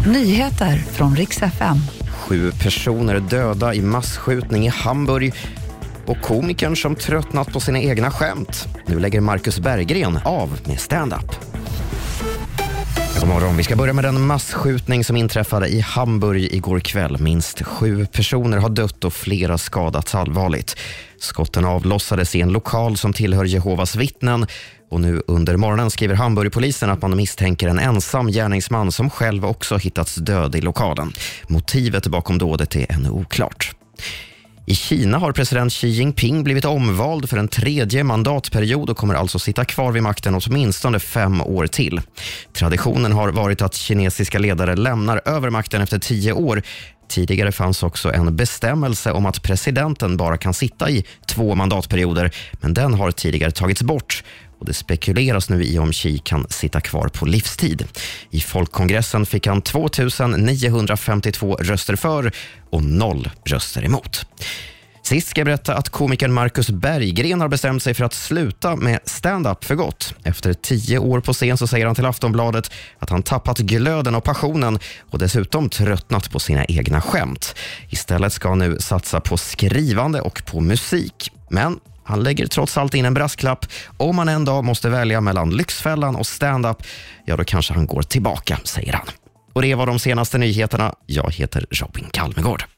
Nyheter från riks FM. Sju personer döda i massskjutning i Hamburg och komikern som tröttnat på sina egna skämt. Nu lägger Marcus Berggren av med stand-up. God morgon. Vi ska börja med den massskjutning som inträffade i Hamburg igår kväll. Minst sju personer har dött och flera skadats allvarligt. Skotten avlossades i en lokal som tillhör Jehovas vittnen och nu under morgonen skriver Hamburgpolisen att man misstänker en ensam gärningsman som själv också hittats död i lokalen. Motivet bakom dådet är ännu oklart. I Kina har president Xi Jinping blivit omvald för en tredje mandatperiod och kommer alltså sitta kvar vid makten åtminstone fem år till. Traditionen har varit att kinesiska ledare lämnar över makten efter tio år. Tidigare fanns också en bestämmelse om att presidenten bara kan sitta i två mandatperioder, men den har tidigare tagits bort och det spekuleras nu i om Xi kan sitta kvar på livstid. I folkkongressen fick han 2 952 röster för och noll röster emot. Sist ska jag berätta att komikern Marcus Berggren har bestämt sig för att sluta med stand-up för gott. Efter tio år på scen så säger han till Aftonbladet att han tappat glöden och passionen och dessutom tröttnat på sina egna skämt. Istället ska han nu satsa på skrivande och på musik. Men han lägger trots allt in en brasklapp. Om han en dag måste välja mellan Lyxfällan och stand-up, ja då kanske han går tillbaka, säger han. Och det var de senaste nyheterna. Jag heter Robin Kalmegård.